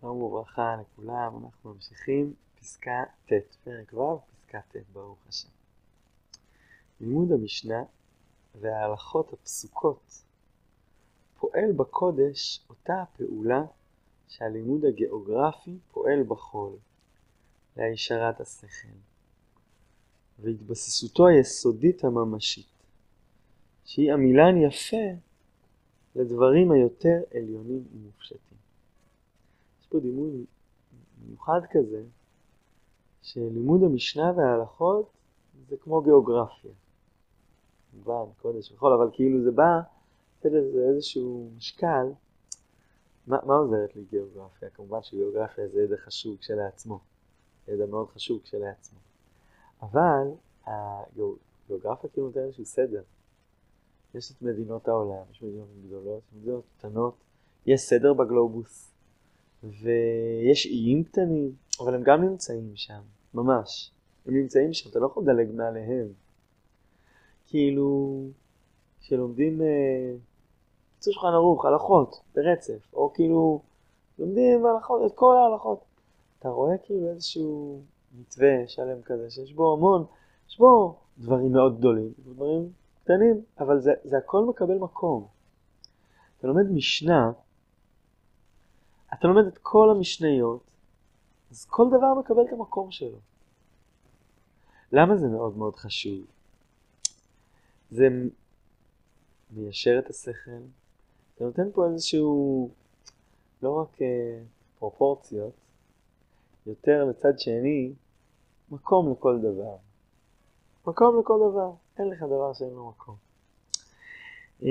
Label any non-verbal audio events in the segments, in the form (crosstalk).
שלום וברכה לכולם, אנחנו ממשיכים פסקה ט', פרק ו', פסקה ט', ברוך השם. לימוד המשנה וההלכות הפסוקות פועל בקודש אותה הפעולה שהלימוד הגיאוגרפי פועל בחול, להישרת השכל, והתבססותו היסודית הממשית, שהיא עמילן יפה לדברים היותר עליונים ומופשטים. פה דימוי מיוחד כזה, שלימוד המשנה וההלכות זה כמו גיאוגרפיה. כמובן, קודש וכל, אבל כאילו זה בא לזה איזשהו משקל. מה, מה עוזרת לי גיאוגרפיה? כמובן שגיאוגרפיה זה ידע חשוב כשלעצמו, ידע מאוד חשוב כשלעצמו. אבל הגיאוגרפיה כאילו נותן איזשהו סדר. יש את מדינות העולם, יש מדינות גדולות, מדינות קטנות, יש סדר בגלובוס. ויש איים קטנים, אבל הם גם נמצאים שם, ממש. הם נמצאים שם, אתה לא יכול לדלג מעליהם. כאילו, כשלומדים, קיצור אה, שולחן ערוך, הלכות, ברצף, או כאילו, לומדים הלכות, את כל ההלכות. אתה רואה כאילו איזשהו מתווה שלם כזה, שיש בו המון, יש בו דברים מאוד גדולים, דברים קטנים, אבל זה, זה הכל מקבל מקום. אתה לומד משנה, אתה לומד את כל המשניות, אז כל דבר מקבל את המקום שלו. למה זה מאוד מאוד חשוב? זה מיישר את השכל, זה נותן פה איזשהו, לא רק uh, פרופורציות, יותר לצד שני, מקום לכל דבר. מקום לכל דבר, אין לך דבר שאין לו מקום. Uh,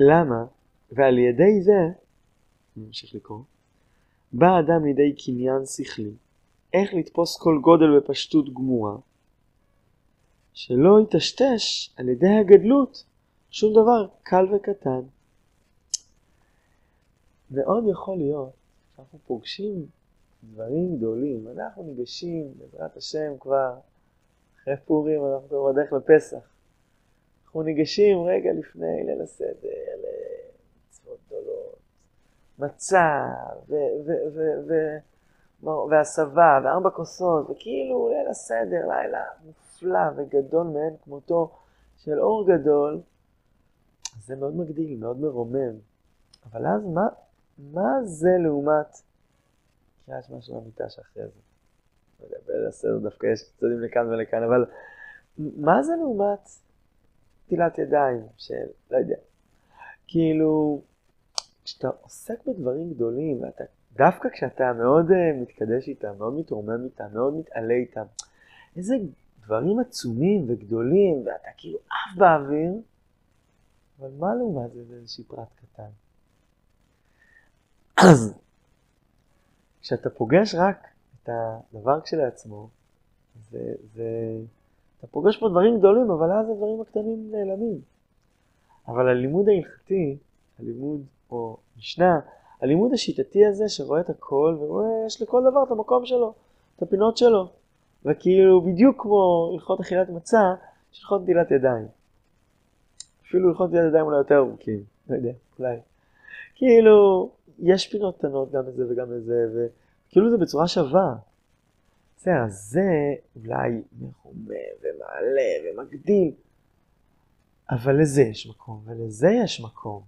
למה? ועל ידי זה נמשיך לקרוא. בא אדם לידי קניין שכלי, איך לתפוס כל גודל בפשטות גמורה, שלא יטשטש על ידי הגדלות שום דבר קל וקטן. מאוד יכול להיות שאנחנו פוגשים דברים גדולים, אנחנו ניגשים, בעזרת השם כבר, אחרי פורים אנחנו כבר בדרך לפסח. אנחנו ניגשים רגע לפני ליל הסדר, מצה, והסבה, וארבע כוסות, וכאילו ליל הסדר, לילה מופלא וגדול מאין כמותו של אור גדול, זה מאוד מגדיל, מאוד מרומם. אבל אז מה, מה זה לעומת קריאת שמע של המיטה שאחרי זה? לא בליל הסדר דווקא יש צדדים לכאן ולכאן, אבל מה זה לעומת נטילת ידיים של, לא יודע, כאילו, כשאתה עוסק בדברים גדולים, ואתה, דווקא כשאתה מאוד uh, מתקדש איתם, מאוד מתרומם איתם, מאוד מתעלה איתם, איזה דברים עצומים וגדולים, ואתה כאילו עף באוויר, אבל מה לעומת זה באיזשהי פרט קטן? אז (clears throat) כשאתה פוגש רק את הדבר כשלעצמו, זה, זה, אתה פוגש פה דברים גדולים, אבל אז הדברים הקטנים נעלמים. אבל הלימוד ההלכתי, הלימוד או משנה, הלימוד השיטתי הזה שרואה את הכל ורואה, יש לכל דבר את המקום שלו, את הפינות שלו. וכאילו בדיוק כמו הלכות אכילת מצה, יש הלכות נטילת ידיים. אפילו הלכות נטילת ידיים אולי יותר ארוכים, לא יודע, אולי. כאילו, יש פינות קטנות גם לזה וגם לזה, וכאילו זה בצורה שווה. בסדר, זה אולי מחומה ומעלה ומגדיל, אבל לזה יש מקום, ולזה יש מקום.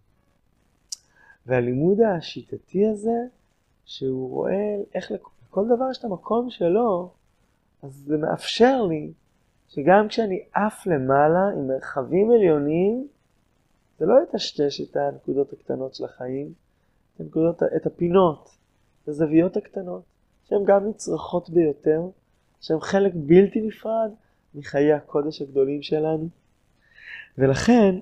והלימוד השיטתי הזה, שהוא רואה איך לכל דבר יש את המקום שלו, אז זה מאפשר לי שגם כשאני עף למעלה עם מרחבים עליונים, זה לא יטשטש את הנקודות הקטנות של החיים, את, הנקודות, את הפינות, את הזוויות הקטנות, שהן גם נצרכות ביותר, שהן חלק בלתי נפרד מחיי הקודש הגדולים שלנו. ולכן,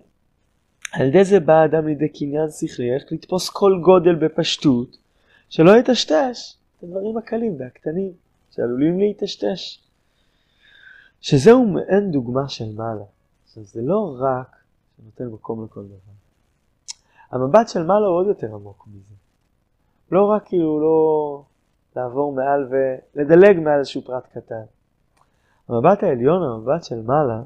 על ידי זה בא האדם לידי קניין שכלי, איך לתפוס כל גודל בפשטות, שלא יטשטש את הדברים הקלים והקטנים שעלולים להיטשטש. שזהו מעין דוגמה של מעלה. עכשיו זה לא רק שנותן מקום לכל דבר. המבט של מעלה הוא עוד יותר עמוק מזה. לא רק כאילו לא לעבור מעל ולדלג מעל איזשהו פרט קטן. המבט העליון, המבט של מעלה,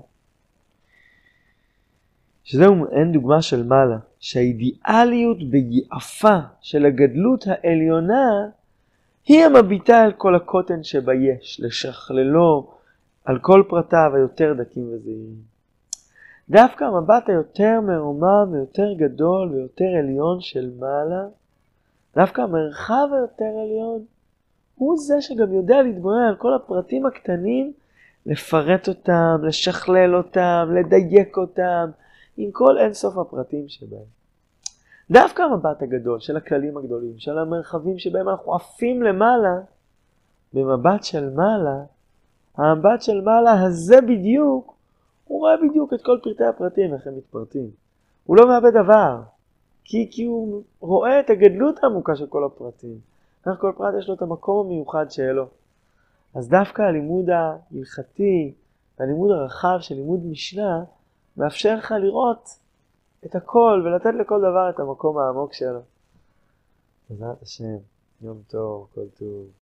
שזהו מעין דוגמה של מעלה, שהאידיאליות ביעפה של הגדלות העליונה היא המביטה על כל הקוטן שביש, לשכללו על כל פרטיו היותר דקים וזהירים. דווקא המבט היותר מרומם ויותר גדול ויותר עליון של מעלה, דווקא המרחב היותר עליון, הוא זה שגם יודע להתבונן על כל הפרטים הקטנים, לפרט אותם, לשכלל אותם, לדייק אותם, עם כל אינסוף הפרטים שבהם. דווקא המבט הגדול של הכללים הגדולים, של המרחבים שבהם אנחנו עפים למעלה, במבט של מעלה, המבט של מעלה הזה בדיוק, הוא רואה בדיוק את כל פרטי הפרטים, איך הם מתפרטים. הוא לא מאבד דבר, כי, כי הוא רואה את הגדלות העמוקה של כל הפרטים. איך כל פרט יש לו את המקום המיוחד שלו. אז דווקא הלימוד ההלכתי, הלימוד הרחב של לימוד משנה, מאפשר לך לראות את הכל ולתת לכל דבר את המקום העמוק שלו. בעזרת השם, יום טוב, כל טוב.